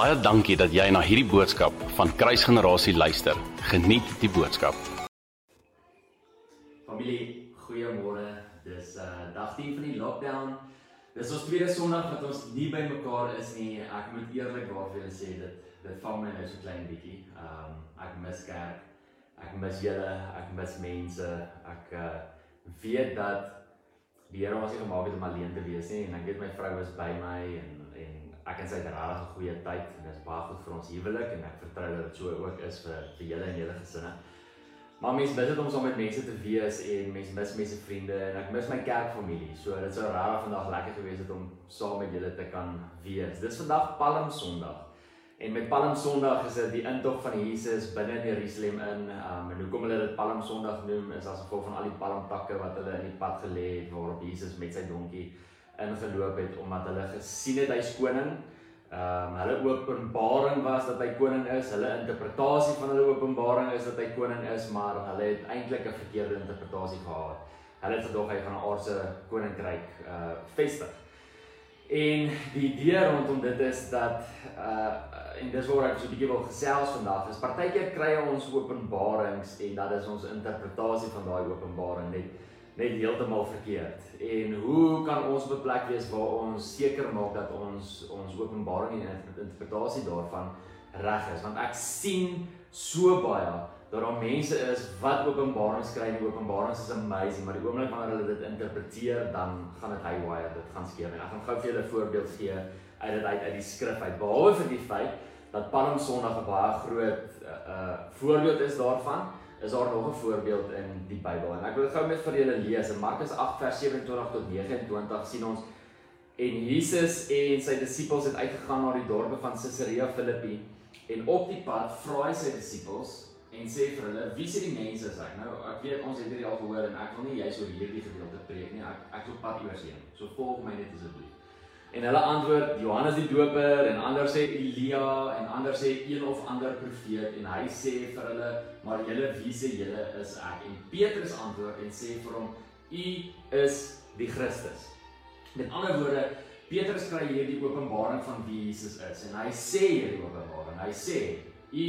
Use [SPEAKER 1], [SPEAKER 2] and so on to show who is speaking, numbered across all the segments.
[SPEAKER 1] Baie dankie dat jy na hierdie boodskap van Kruisgenerasie luister. Geniet die boodskap.
[SPEAKER 2] Familie, goeiemôre. Dis uh dag 10 van die lockdown. Dis ons tweede Sondag wat ons nie by mekaar is nie. Ek moet eerlikwaar vir julle sê dit dit val my nou so klein bietjie. Um ek mis kerk. Ek mis julle, ek mis mense. Ek uh weet dat die Here ons nie gemaak het om alleen te wees nie en ek weet my vrou is by my en ek en sy het 'n regtig goeie tyd en dit is baie goed vir ons huwelik en ek vertrou dat dit so ook is vir vir julle en julle gesinne. Maar mense mis dit om saam met mense te wees en mense mis mense vriende en ek mis my kerkfamilie. So dit sou regtig vandag lekker gewees het om saam met julle te kan wees. Dis vandag Palm Sondag. En met Palm Sondag is dit die intog van Jesus binne in Jerusalem in. Um en hoekom hulle dit Palm Sondag noem is as gevolg van al die palmtakke wat hulle in die pad gelê het waarop Jesus met sy donkie ingeloop het omdat hulle gesien het hy's koning. Um hulle openbaring was dat hy koning is. Hulle interpretasie van hulle openbaring is dat hy koning is, maar hulle het eintlik 'n verkeerde interpretasie gehad. Hulle het gedog hy gaan 'n aardse koninkryk uh vestig. En die idee rondom dit is dat uh en dis waar ek so 'n bietjie wil gesels vandag. Is partykeer kry ons openbarings en dat is ons interpretasie van daai openbaring net net heeltemal verkeerd. En hoe kan ons op 'n plek wees waar ons seker maak dat ons ons openbaring en interpretasie daarvan reg is? Want ek sien so baie dat daar mense is wat openbarings kry en openbarings is amazing, maar die oomblik wanneer hulle dit interpreteer, dan gaan dit haywire, dit gaan skeef. En ek gaan gou vir julle 'n voorbeeld gee uit dit uit uit die skrif uit. Behalwe vir die feit dat Palm Sondag 'n baie groot uh, uh voorbeeld is daarvan, is daar nog 'n voorbeeld in die Bybel. En ek wil dit gou met vir julle lees. In Markus 8 vers 27 tot 29 sien ons en Jesus en sy disippels het uitgegaan na die dorpe van Caesarea Philippi en op die pad vra hy sy disippels en sê vir hulle wie sê die mense is hy nou ek weet ons het hierdie al gehoor en ek wil nie jy's oor hierdie gedeelte preek nie ek ek wil pad oor sien so volg my net asseblief en hulle antwoord Johannes die Doper en ander sê Elia en ander sê een of ander profeet en hy sê vir hulle maar julle wie sê julle is ek? En Petrus antwoord en sê vir hom u is die Christus. Met ander woorde Petrus kry hierdie openbaring van wie Jesus is en hy sê hierdie openbaring hy sê u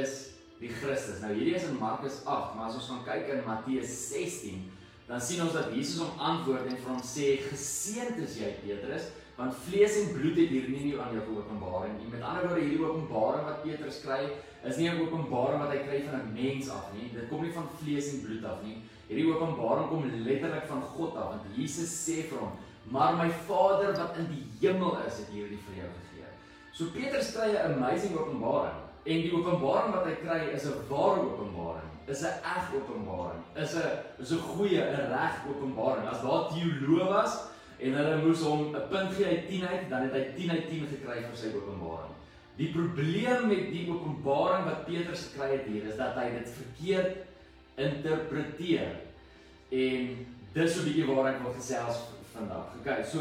[SPEAKER 2] is die Christus. Nou hierdie is in Markus 8, maar as ons gaan kyk in Matteus 16, dan sien ons dat Jesus hom antwoord en vir hom sê: "Geseënd is jy, Petrus, want vlees en bloed het hier nie aan jou geopenbaar nie." Met ander woorde, hierdie openbaring wat Petrus kry, is nie 'n openbaring wat hy kry van 'n mens af nie. Dit kom nie van vlees en bloed af nie. Hierdie openbaring kom letterlik van God af, want Jesus sê vir hom: "Maar my Vader wat in die hemel is, het hierdie vir jou gegee." So Petrus kry 'n amazing openbaring. En die openbaring wat hy kry is 'n ware openbaring, is 'n eg openbaring, is 'n is 'n goeie, 'n reg openbaring. As daar teoloë was en hulle moes hom 'n punt gee uit 10 uit, dan het hy 10 uit 10 gekry vir sy openbaring. Die probleem met die openbaring wat Petrus gekry het hier is dat hy dit verkeerd interpreteer. En dis 'n bietjie waar ek wil gesels vandag. Okay, so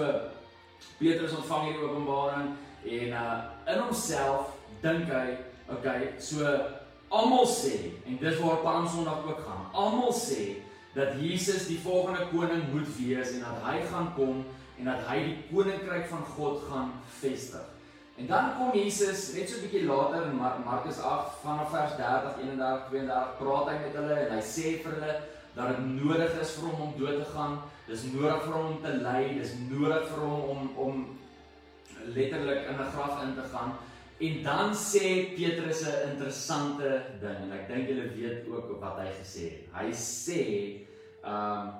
[SPEAKER 2] Petrus ontvang hierdie openbaring en uh in homself dink hy Okay, so almal sê en dis waar Palm Sondag ook gaan. Almal sê dat Jesus die volgende koning moet wees en dat hy gaan kom en dat hy die koninkryk van God gaan vestig. En dan kom Jesus net so 'n bietjie later in Markus 8 vanaf vers 30, 31, 32 praat hy met hulle en hy sê vir hulle dat dit nodig is vir hom om dood te gaan. Dis nodig vir hom om te ly, dis nodig vir hom om om letterlik in 'n graf in te gaan. En dan sê Petrus 'n interessante ding en ek dink julle weet ook wat hy gesê het. Hy sê, ehm um,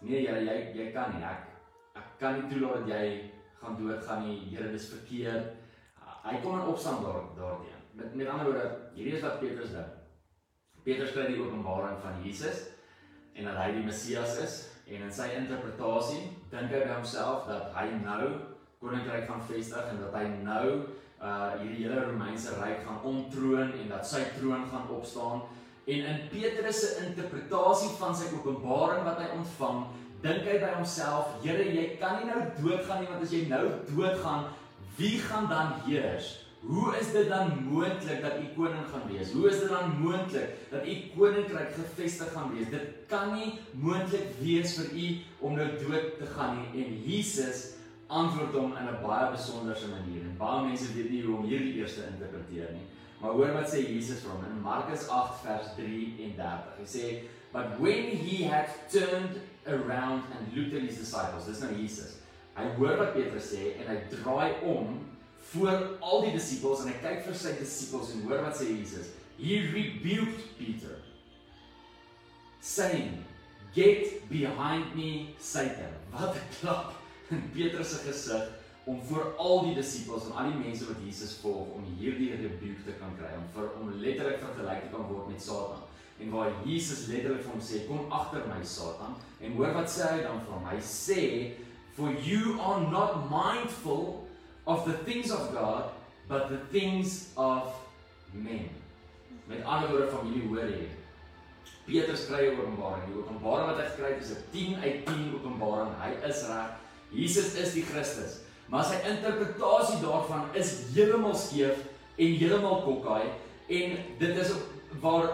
[SPEAKER 2] nee jy jy jy kan nie. Ek ek kan nie toelaat dat jy gaan doodgaan nie. Here, dis verkeerd. Hy kom in opstand daar daarteen. Met met ander woorde, hierdie is wat Petrus dink. Petrus kry die openbaring van Jesus en dat hy die Messias is en in sy interpretasie dink hy by homself dat hy nou koninkryk van vestig en dat hy nou uh hierdie hele Romeinse ryk gaan ontroon en dat sy troon gaan opstaan en in Petrus se interpretasie van sy openbaring wat hy ontvang dink hy by homself Here jy kan nie nou doodgaan nie want as jy nou doodgaan wie gaan dan heers Hoe is dit dan moontlik dat u koning gaan wees? Hoe is dit dan moontlik dat u koninkryk gevestig gaan wees? Dit kan nie moontlik wees vir u om nou dood te gaan nie. En Jesus antwoord hom in 'n baie besonderse manier. En baie mense weet nie hoe om hierdie eerste interpreteer nie. Maar hoor wat sê Jesus vir hom in Markus 8 vers 33. Hy sê, "But when he had turned around and looked at his disciples, dis nou Jesus. Hy hoor wat Petrus sê en hy draai om voor al die disippels en hy kyk vir sy disippels en hoor wat sê Jesus. He rebuked Peter saying, "Get behind me, Satan." Wat 'n klap Petrus se gesig om voor al die disippels en al die mense wat Jesus volg om hierdie rebuke te kan kry om vir om letterlik vergelyk te kan word met Satan. En waar Jesus letterlik vir hom sê, "Kom agter my, Satan." En hoor wat sê hy dan vir hom? Hy sê, "For you are not mindful of the things of God, but the things of men." Met ander woorde familie hoor jy. Petrus kry 'n openbaring. Die openbaring wat hy gekry het is 'n 10 uit 10 openbaring. Hy is reg. Jesus is die Christus maar sy interpretasie daarvan is heeltemal skeef en heeltemal kokkai en dit is waar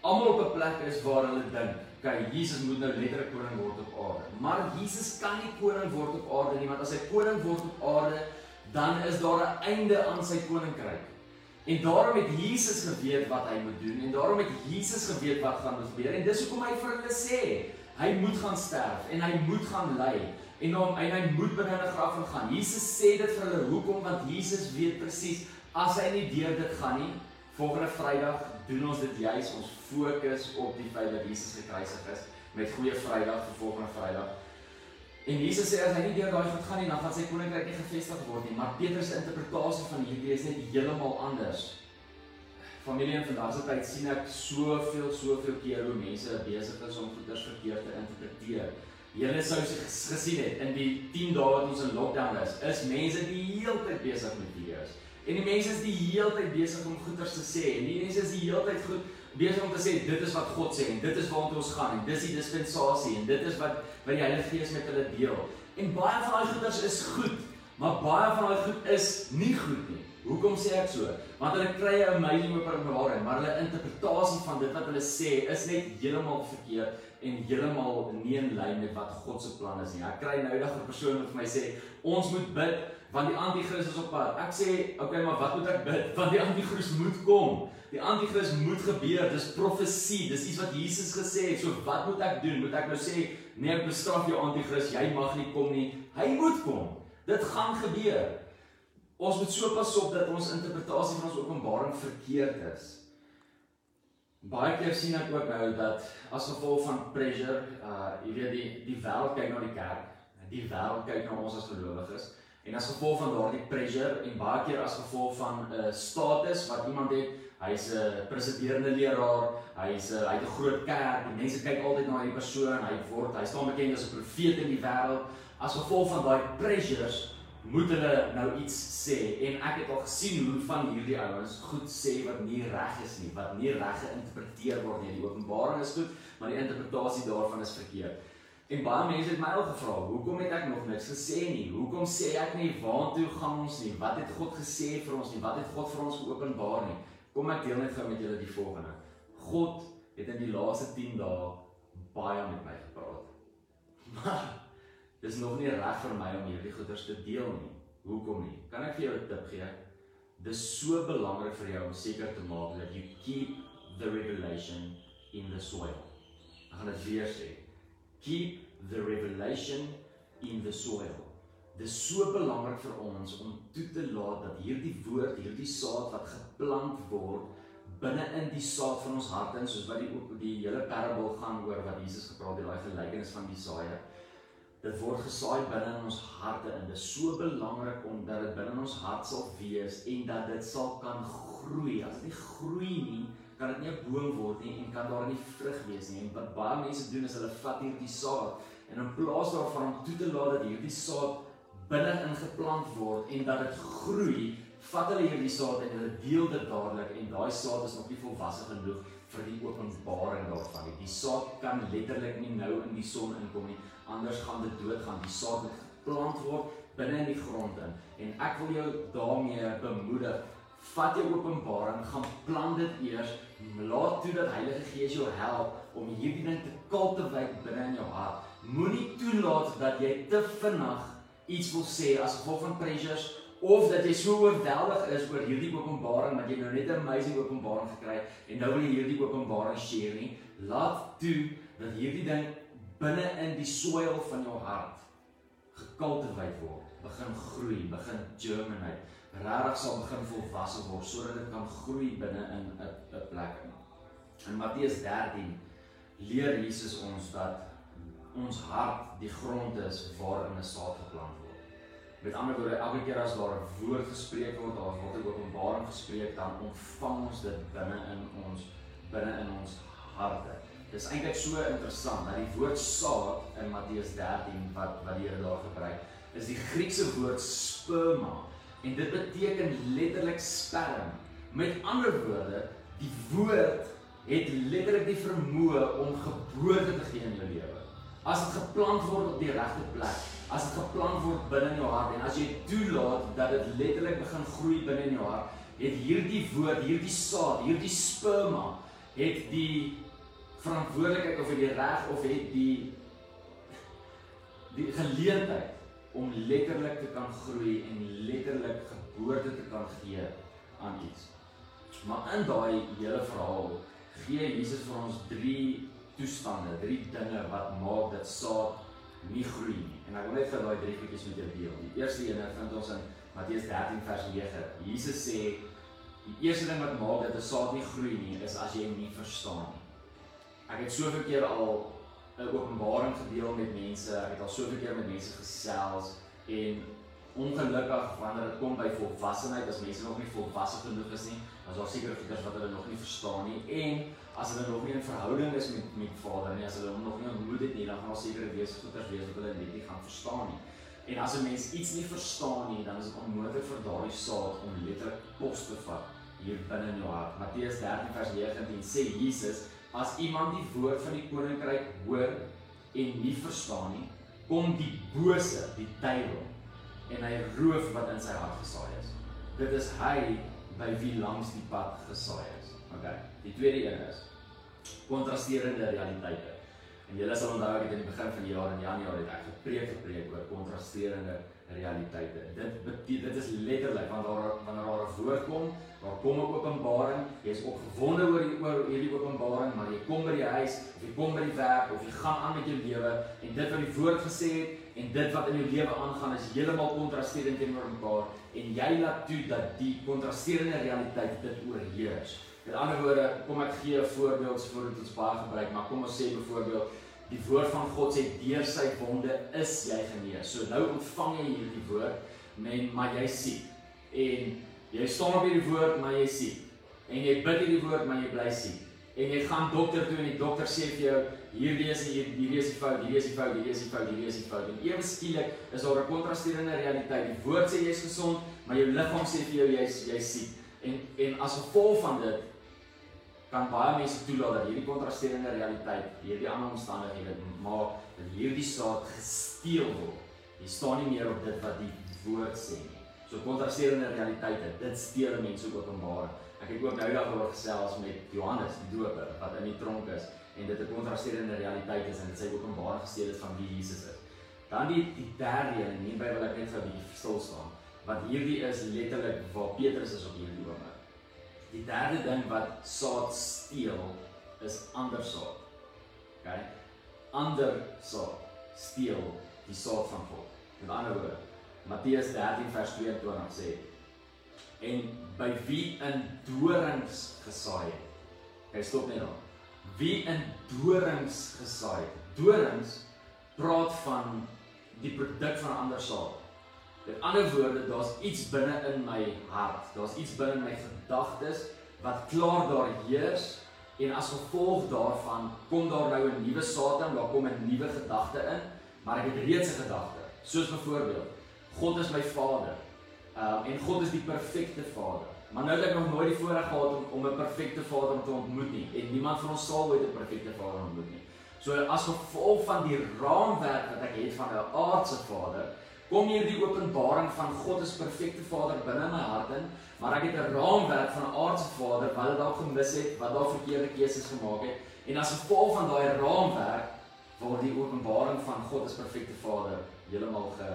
[SPEAKER 2] almal op 'n plek is waar hulle dink, "Kyk, Jesus moet nou letterlik koning word op aarde." Maar Jesus kan nie koning word op aarde nie, want as hy koning word op aarde, dan is daar 'n einde aan sy koninkryk. En daarom het Jesus geweet wat hy moet doen en daarom het Jesus geweet wat gaan gebeur en dis hoekom hy vir hulle sê, hy moet gaan sterf en hy moet gaan ly en hom en hy moet binne 'n graf ingaan. Jesus sê dit vir hulle hoekom want Jesus weet presies as hy nie deur dit gaan nie, volgende Vrydag doen ons dit juis ons fokus op die feit dat Jesus gekruisig is met goeie Vrydag vir volgende Vrydag. En Jesus sê as hy nie deur daai goed gaan nie, dan gaan sy koninkryk nie gevestig word nie. Maar Petrus se interpretasie van hierdie is net heeltemal anders. Familie en vandag se tyd sien ek soveel soveel keer hoe mense besig is om goeders verkeerd te interpreteer. Julle sou gesien het in die 10 dae wat ons in lockdown is, is mense die heeltyd besig met video's. En die mense is die heeltyd besig om goeders te sê. En die mense is die heeltyd goed besig om te sê dit is wat God sê en dit is waartoe ons gaan en dis die dispensasie en dit is wat wat die Heilige Gees met hulle deel. En baie van daai goeders is goed, maar baie van daai goed is nie goed nie. Hoekom sê ek so? Want hulle kry 'n amazing openbaring, maar hulle interpretasie van dit wat hulle sê is net heeltemal verkeerd en heeltemal nie in lyn met wat God se plan is nie. Ek kry nou eendag 'n persoon wat vir my sê, "Ons moet bid want die anti-kris is op pad." Ek sê, "Oké, okay, maar wat moet ek bid? Want die anti-kris moet kom. Die anti-kris moet gebeur. Dis profesie. Dis iets wat Jesus gesê het. So wat moet ek doen? Moet ek nou sê, "Nee, ek bestraf jou anti-kris. Jy mag nie kom nie." Hy moet kom. Dit gaan gebeur. Ons moet so pas op dat ons interpretasie van ons openbaring verkeerd is. Baie keer sien ek ook nou dat as gevolg van pressure, uh jy weet die die wêreld kyk na die kerk, die wêreld kyk na ons as gelowiges en as gevolg van daardie pressure en baie keer as gevolg van 'n uh, status wat iemand het, hy's 'n uh, presiderende leraar, hy's uh, hy het 'n groot kerk, die mense kyk altyd na hierdie persoon, hy word hy staan bekend as 'n profeet in die wêreld. As gevolg van daai pressures moet hulle nou iets sê en ek het al gesien hoe van hierdie ouens goed sê wat nie reg is nie, wat nie reg geïnterpreteer word nie. Die openbaring is goed, maar die interpretasie daarvan is verkeerd. En baie mense het my al gevra, hoekom het ek nog niks gesê nie? Hoekom sê ek nie waartoe gaan ons nie? Wat het God gesê vir ons nie? Wat het God vir ons geopenbaar nie? Kom ek deel net gou met julle die volgende. God het in die laaste 10 dae baie met my gepraat. Maar Dis nog nie reg vir my om hierdie goeders te deel nie. Hoekom nie? Kan ek vir jou 'n tip gee? Dis so belangrik vir jou om seker te maak dat you keep the revelation in the soil. Ek gaan dit weer sê. Keep the revelation in the soil. Dis so belangrik vir ons om toe te laat dat hierdie woord, hierdie saad wat geplant word binne in die saad van ons harte, soos wat die die hele parabel gaan oor wat Jesus gepraat het, daai gelykenis van die saaier dit word gesaai binne in ons harte en dit is so belangrik om dat dit binne ons hart sal wees en dat dit sal kan groei. As dit nie groei nie, kan dit nie 'n boom word nie en kan daar nie vrug wees nie. En wat baie mense doen is hulle vat hierdie saad en in plaas daarvan om toe te laat dat hierdie saad binne ingeplant word en dat dit groei, vat hulle hierdie saad en hulle deel dit dadelik en daai saad is nog nie volwasse genoeg vir die openbaring daarvan nie. Die saad kan letterlik nie nou in die son inkom nie anders gaan dit doodgaan. Die saad moet geplant word binne in die grond in. En ek wil jou daarmee bemoedig. Vat jou openbaring, gaan plant dit eers. Laat toe dat Heilige Gees jou help om hierdie ding te kultiveer binne in jou hart. Moenie toelaat dat jy te vinnig iets wil sê as gevolg van pressures of dat jy so oorweldig is oor hierdie openbaring dat jy nou net 'n amazing openbaring gekry en nou wil jy hierdie openbaring share nie, laat toe dat hierdie ding binne in die soil van jou hart gekultiveer word, begin groei, begin germinate, regtig sal begin volwasse word sodat dit kan groei binne in 'n 'n plek. In Matteus 13 leer Jesus ons dat ons hart die grond is waarin 'n saad geplant word. Met ander woorde, elke keer as daar 'n woord gespreek word, daar word 'n openbaring gespreek, dan ontvang ons dit binne in ons binne in ons harte. Dis eintlik so interessant dat die woord saad in Matteus 13 wat wat die Here daar gebruik, is die Griekse woord sperma en dit beteken letterlik sperm. Met ander woorde, die woord het letterlik die vermoë om geboorte te gee in jou lewe. As dit geplant word op die regte plek, as dit geplant word binne in jou hart en as jy toelaat dat dit letterlik begin groei binne in jou hart, het hierdie woord, hierdie saad, hierdie sperma het die verantwoordelikheid of die reg of het die die geleentheid om letterlik te kan groei en letterlik geboorte te kan gee aan iets. Maar in daai hele verhaal gee Jesus vir ons drie toestande, drie dinge wat maak dat saad nie groei nie. En ek wil net vir daai drie goedjies met jou deel. Die eerste een vind ons in Matteus 13 vers 9. Jesus sê die eerste ding wat maak dat 'n saad nie groei nie is as jy nie verstaan nie. Ek het soveel keer al 'n openbaring gedeel met mense. Ek het al soveel keer met mense gesels en ongelukkig wanneer dit kom by volwassenheid as mense nog nie volwasse genoeg is nie, dan is daar seker goeders wat hulle nog nie verstaan nie en as hulle nog nie in verhouding is met met Vader nie, as hulle hom nog nie ontmoet het nie, dan gaan daar seker wees goeders wees wat hulle net nie gaan verstaan nie. En as 'n mens iets nie verstaan nie, dan is dit onmoontlik vir daardie saad om letterlik pos te vat hier binne in jou hart. Matteus 13 vers 19 sê Jesus, as iemand die woord van die koninkryk hoor en nie verstaan nie, kom die bose, die duiwel en hy roof wat in sy hart gesaai is. Dit is hy by wie langs die pad gesaai is. Okay. Die tweede een is kontrasterende realiteite. En julle sal onthou ek het in die begin van die jaar in Januarie het ek gepreek gepreek oor kontrasterende realiteite. Dit beteken dit is letterlik wanneer daar wanneer daar 'n woord kom, daar kom 'n openbaring, jy is opgewonde oor die oor hierdie openbaring, maar jy kom by die huis of jy kom by die werk of jy gaan aan met jou lewe en dit wat die woord gesê het en dit wat in jou lewe aangaan is heeltemal kontrasterend teenoor mekaar en jy laat toe dat die kontrasterende realiteit dit oorheers. Met ander woorde, kom ek gee 'n voorbeeld voordat ons baie gebruik, maar kom ons sê byvoorbeeld die woord van God sê deur sy wonde is jy genees. So nou ontvang jy hierdie woord, men maar jy siek. En jy staan op hierdie woord, maar jy siek. En jy bid hierdie woord, maar jy bly siek. En jy gaan dokter toe en die dokter sê vir jou hierdie is die hierdie is die fout, hierdie is die fout, hierdie is die fout, hierdie is die fout. En ewe skielik is daar 'n kontrasterende realiteit. Die woord sê jy's gesond, maar jou liggaam sê vir jou jy's jy's siek. En en as gevolg van dit kan baie mense toelaat dat hierdie kontrasterende realiteit, hierdie ander omstandighede maak dat hierdie saad gesteel word. Jy staan nie meer op dit wat die woord sê nie. So kontrasterende realiteite, dit steel mense openbaar. Ek het ook nou daag oor gesels met Johannes die doper wat in die tronk is en dit 'n kontrasterende realiteit is en dit sê openbaar gesteel het van wie Jesus is. Dan die die derde een, hierby wil ek net 'n bietjie stil staan, want hierdie is letterlik waar Petrus is op hierdie oomblik. Die derde ding wat saad steel is ander saad. OK? Ander saad steel die saad van God. Met ander woorde, Matteus 13 vers 22 sê en by wie in dorings gesaai het. Hy stop net daar. Wie in dorings gesaai het. Dorings praat van die produk van ander saad. Met ander woorde, daar's iets binne in my hart. Daar's iets binne in my gedagtes wat klaar daar heers en as gevolg daarvan kom daar nou 'n nuwe saad in, daar kom 'n nuwe gedagte in, maar ek het reeds 'n gedagte. Soos byvoorbeeld, God is my Vader. Um en God is die perfekte Vader. Maar nou het ek nog nooit die voorreg gehad om om 'n perfekte Vader te ontmoet nie en niemand van ons sal ooit 'n perfekte Vader ontmoet nie. So as gevolg van die raamwerk wat ek het van 'n aardse Vader, kom hierdie openbaring van God is perfekte Vader binne my hart in, maar ek het 'n raamwerk van 'n aardse Vader wat dit dalk gemis het, wat dalk verkeerde keuses gemaak het. En as gevolg van daai raamwerk word die openbaring van God is perfekte Vader heeltemal ge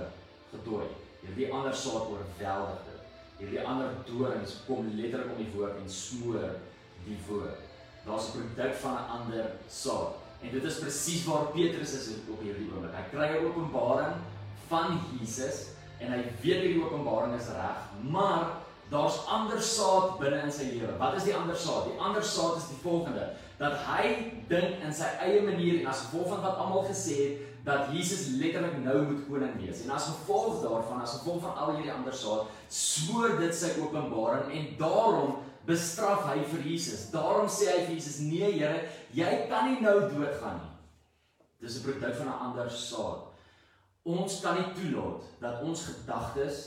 [SPEAKER 2] gedooi. Hierdie ander saad oorweldig dit. Hierdie ander dorings kom letterlik om die woord en smoor die woord. Daar's 'n produk van 'n ander saad. En dit is presies waar Petrus is op hierdie oomblik. Hy kry 'n openbaring van Jesus en hy weet hierdie openbaring is reg, maar daar's ander saad binne in sy lewe. Wat is die ander saad? Die ander saad is die volgende: dat hy dink in sy eie manier en as gevolg van wat almal gesê het, dat Jesus letterlik nou moet koning wees. En as gevolg daarvan, as gevolg van al hierdie ander saad, smoor dit sy openbaring en daarom bestraf hy vir Jesus. Daarom sê hy vir Jesus: "Nee Here, jy kan nie nou doodgaan nie." Dis 'n produk van 'n ander saad. Ons kan nie toelaat dat ons gedagtes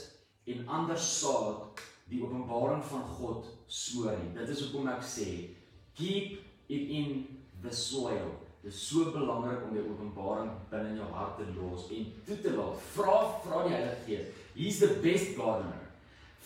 [SPEAKER 2] en ander saad die openbaring van God smoor nie. Dit is hoekom ek sê, keep it in the soil. Dit is so belangrik om die openbaring binne in jou hart te los en toe te laat. Vra vra die Heilige Gees. He's the best gardener.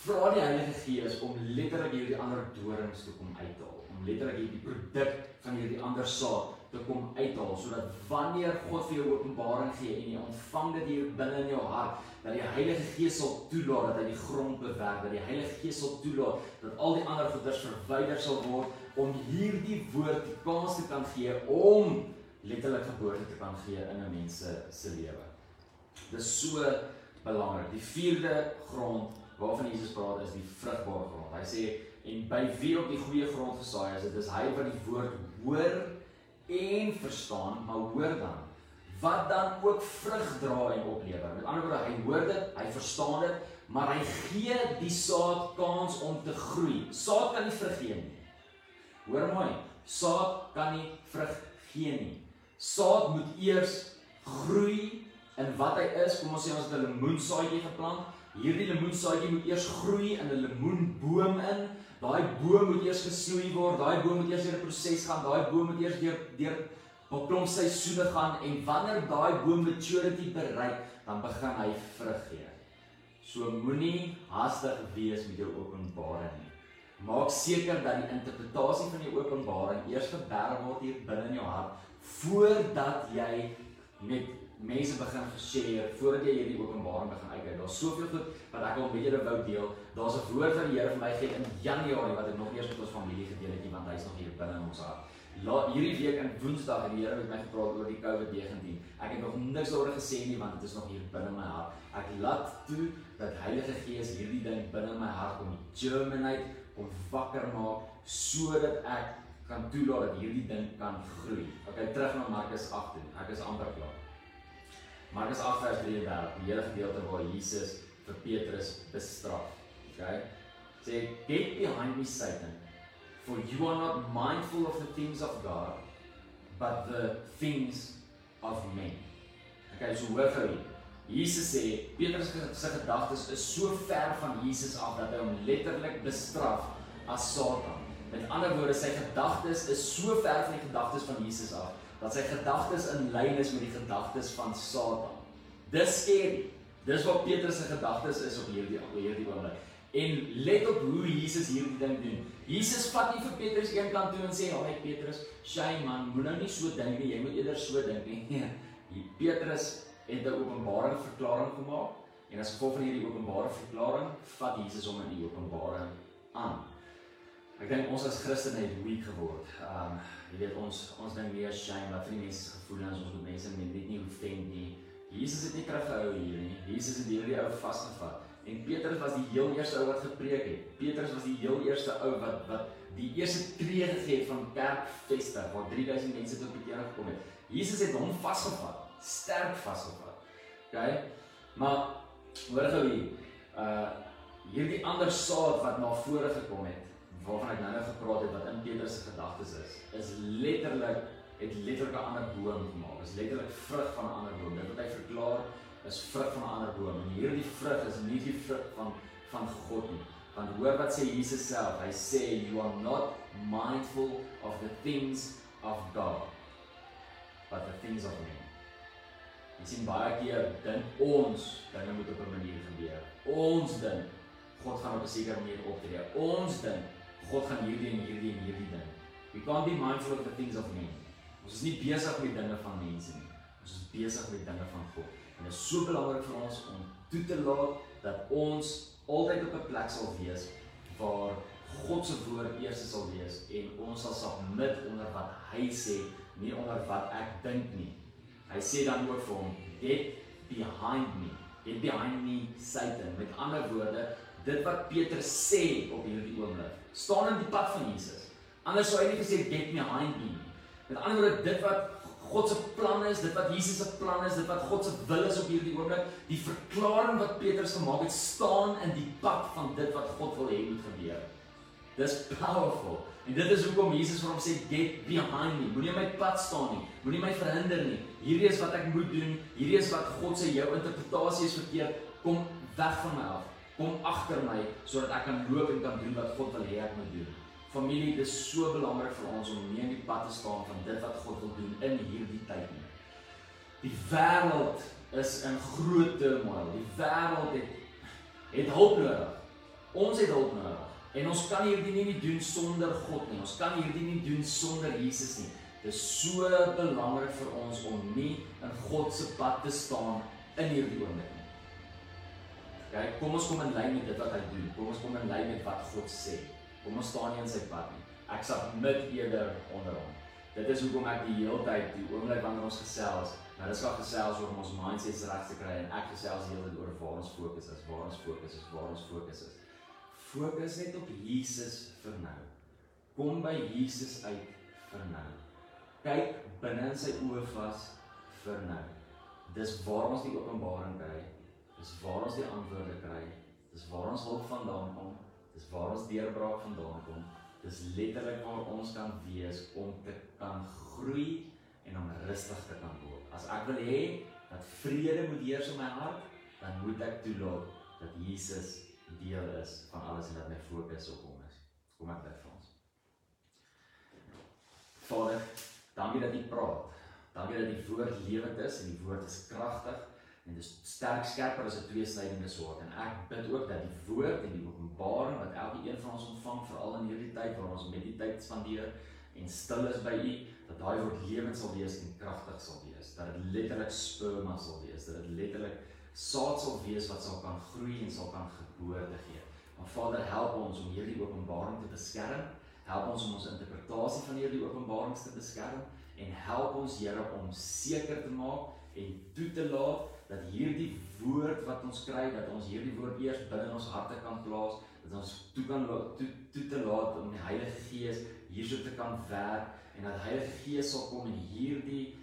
[SPEAKER 2] Vra die Heilige Gees om letterlik hierdie ander dorings te kom uithaal, om letterlik hierdie produk van hierdie ander saad te kom uithaal sodat wanneer God vir jou openbaring gee en jy ontvang dit hier binne in jou hart, dat die Heilige Gees sal toelaat dat hy die grond bewerk, dat die Heilige Gees sal toelaat dat al die ander goeders verwyder sal word om hierdie woord die kans te kan gee om letterlik geboorte te kan gee in 'n mens se lewe. Dis so belangrik. Die vierde grond waarvan Jesus praat is die vrugbare grond. Hy sê en by wie op die goeie grond gesaai is, dit is hy wat die woord hoor en verstaan, maar hoor dan wat dan ook vrug dra en oplewer. Met ander woorde, hy hoor dit, hy verstaan dit, maar hy gee die saad kans om te groei. Saad kan nie vrug gee nie. Hoor mooi, saad kan nie vrug gee nie. Saad moet eers groei in wat hy is. Kom ons sê ons het 'n lemoensaadjie geplant. Hierdie lemoensaadjie moet eers groei in 'n lemoenboom in. Daai boom moet eers gesnoei word. Daai boom moet eers deur 'n proses gaan. Daai boom moet eers deur deur 'n klomp seisoene gaan en wanneer daai boom maturity bereik, dan begin hy vrug gee. So moenie haastig wees met jou openbaring nie. Maak seker dat die interpretasie van die openbaring eers geberg word hier binne in jou hart voordat jy met mense begin share, voordat jy hierdie openbaring begin uitkyk. Daar's soveel goed wat ek al met julle wou deel. Daar's 'n woord van die Here vir my gegee in Januarie wat ek nog eers met ons familie gedeel het, want hy's nog hier binne in ons hart. La, hierdie week in Woensdag het die Here met my gepraat oor die COVID-19. Ek het nog niks oor gesê nie want dit is nog hier binne my hart. Ek laat toe dat Heilige Gees hierdie ding binne my hart kom germinate om wakker maak sodat ek kan toelaat dat hierdie ding kan groei. Okay, terug na Markus 8 toe. Ek is amper klaar. Markus 8 vers 33, die hele gedeelte waar Jesus vir Petrus bestraf. Okay? Sê, "Get behind me, Satan, for you are not mindful of the things of God, but the things of men." Okay, so hoor gou hier. Jesus sê Petrus se gedagtes is so ver van Jesus af dat hy hom letterlik bestraf as Satan. Met ander woorde, sy gedagtes is so ver van die gedagtes van Jesus af dat sy gedagtes in lyn is met die gedagtes van Satan. Dis skerry. Dis wat Petrus se gedagtes is op hierdie op hierdie oomblik. En let op hoe Jesus hierdie ding doen. Jesus vat nie vir Petrus een kant toe en sê, "Haai Petrus, shame man, moenie nou nie so dink nie, jy moet eerder so dink nie." Nee. Petrus het 'n openbare verklaring gemaak en as gevolg van hierdie openbare verklaring vat Jesus hom in die openbaring aan. Ek dink ons as Christene het weak geword. Um jy weet ons ons dink meer shame wat vir die mense gevoelens ons moet mense net nie hoefend nie. Jesus het nie krag gehou hier nie. Jesus het hierdie ou vasgevat. En Petrus was die heel eerste ou wat gepreek het. Petrus was die heel eerste ou wat wat die eerste tree gegee het van kerkfeste waar 3000 mense tot bekering gekom het. Jesus het hom vasgevat sterk vasgevat. OK? Maar hoor gou hier. Uh hierdie ander saad wat na vore gekom het, waarvan ek nou-nou gepraat het wat in Petrus se gedagtes is, is letterlik het letterlik 'n ander boom gemaak. Is letterlik vrug van 'n ander boom. Dit wat hy verklaar is vrug van 'n ander boom. En hierdie vrug is nie die vrug van van God nie. Want hoor wat sê Jesus self. Hy sê you are not mindful of the things of God, but the things of men. Jy sien baie keer dink ons dinge moet op 'n manier gebeur. Ons dink God gaan op 'n sekere manier optree. Ons dink God gaan hierdie en hierdie en hierdie ding. We can't be mindful of the things of men. Ons is nie besig met dinge van mense nie. Ons is besig met dinge van God. En dit is so belangrik vir ons om toe te laat dat ons altyd op 'n plek sal wees waar God se woord eers sal wees en ons sal submit onder wat hy sê, nie onder wat ek dink nie. Hy sê dan ook vir hom, "Get behind me. Get behind me, Satan." Met ander woorde, dit wat Peter sê op hierdie oomblik, staan in die pad van Jesus. Anders sou hy nie gesê get behind me. Met ander woorde, dit wat God se plan is, dit wat Jesus se plan is, dit wat God se wil is op hierdie oomblik, die verklaring wat Petrus gemaak het, staan in die pad van dit wat God wil hê moet gebeur. Dis powerful. En dit is hoekom Jesus vir hom sê get behind me. Moenie my pad staan nie. Moenie my verhinder nie. Hierdie is wat ek moet doen. Hierdie is wat God sê jou interpretasie is verkeerd. Kom weg van my af. Kom agter my sodat ek kan loop en kan doen wat God wil hê ek moet doen. Familie, dit is so belangrik vir ons om nie in die pad te staan van dit wat God wil doen in hierdie tyd nie. Die wêreld is in groot turmoil. Die wêreld het het hulp nodig. Ons het hulp nodig. En ons kan hierdie nie doen sonder God nie. Ons kan hierdie nie doen sonder Jesus nie. Dit is so belangrik vir ons om nie in God se pad te staan in hierdie oomblik Kyk, kom ons kom in lyn met dit wat hy doen. Kom ons kom in lyn met wat God sê. Kom ons staan nie in sy pad nie. Ek submit eerder onder hom. Dit is hoekom ek die hele tyd die oomblik wanneer ons gesels, nou dis wat gesels oor om ons mindsets reg te kry en ek gesels tyd oor waar ons fokus is, waar ons fokus is, waar ons fokus is. Fokus net op Jesus vir nou. Kom by Jesus uit vir nou. Kyk binne in sy oë vas vir nou. Dis waar ons die openbaring kry. Dis waar ons die antwoorde kry. Dis waar ons hulp vandaan kom. Dis waar ons deurbraak vandaan kom. Dis letterlik waar ons kan wees om te kan groei en om rustig te kan word. As ek wil hê dat vrede moet heers in my hart, dan moet ek toelaat dat Jesus deel is van alles en dat my fokus op hom is. Kom ek bid vir ons. Vader, dankie dat U praat. Dankie dat die woord lewend is en die woord is kragtig en dit is sterk skerper as 'n tweesnydende swaard en ek bid ook dat die woord en die openbaring wat elkeen van ons ontvang veral in hierdie tyd waar ons mediteit spandeer en stil is by U dat daai woord lewend sal wees en kragtig sal wees dat dit letterlik sperma sal wees dat dit letterlik saad sal wees wat sal kan groei en sal kan geboorte gee. Maar Vader, help ons om hierdie openbaring te beskerm. Help ons om ons interpretasie van hierdie openbarings te beskerm en help ons Here om seker te maak en toe te laat dat hierdie woord wat ons kry, dat ons hierdie woord eers binne ons harte kan plaas, dat ons toe kan toe toe te laat om die Heilige Gees hierso te kan werk en dat Heilige Gees sal kom en hierdie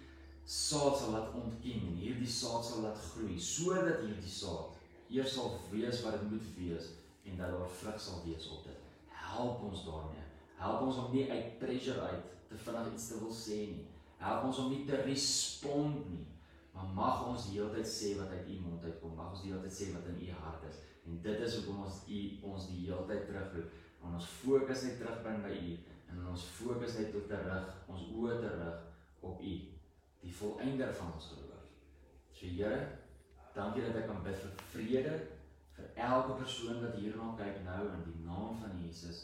[SPEAKER 2] saad sal laat ontkiem en hierdie saad sal laat groei sodat hierdie saad eers sal wees wat dit moet wees en dat daar vrug sal wees op dit. Help ons daarmee. Help ons om nie uit pressure uit te vinnig iets te wil sê nie. Help ons om nie te respond nie. Maar mag ons die hele tyd sê wat uit u mond uitkom. Mag ons die hele tyd sê wat in u hart is. En dit is hoekom ons u ons die hele tyd terugroep. En ons fokus net terugbring by u en ons fokus net tot terug, ons oë terug op u die volëinder van ons geloof. So Here, dankie dat ek kan bid vir vrede vir elke persoon wat hierna kyk nou in die naam van Jesus,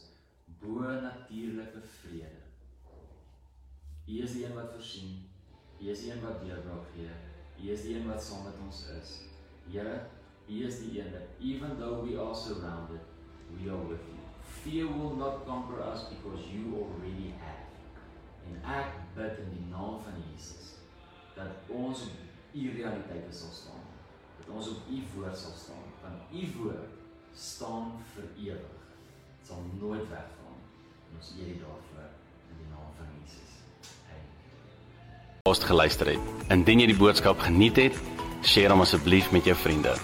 [SPEAKER 2] bo natuurlike vrede. U is die een wat voorsien. U is die een wat deurbraak gee. U is die een wat saam met ons is. Here, U is die een dat even though we are surrounded, we are with you. Fear will not conquer us because you already have. En ek bid in die naam van Jesus dat ons op u realiteite sal staan. Dat ons op u woord sal staan. Want u woord staan vir ewig. Dit sal nooit weggaan. En ons eer u daarvoor in die naam van Jesus.
[SPEAKER 1] Ons geluister het. Indien jy die boodskap geniet het, deel hom asseblief met jou vriende.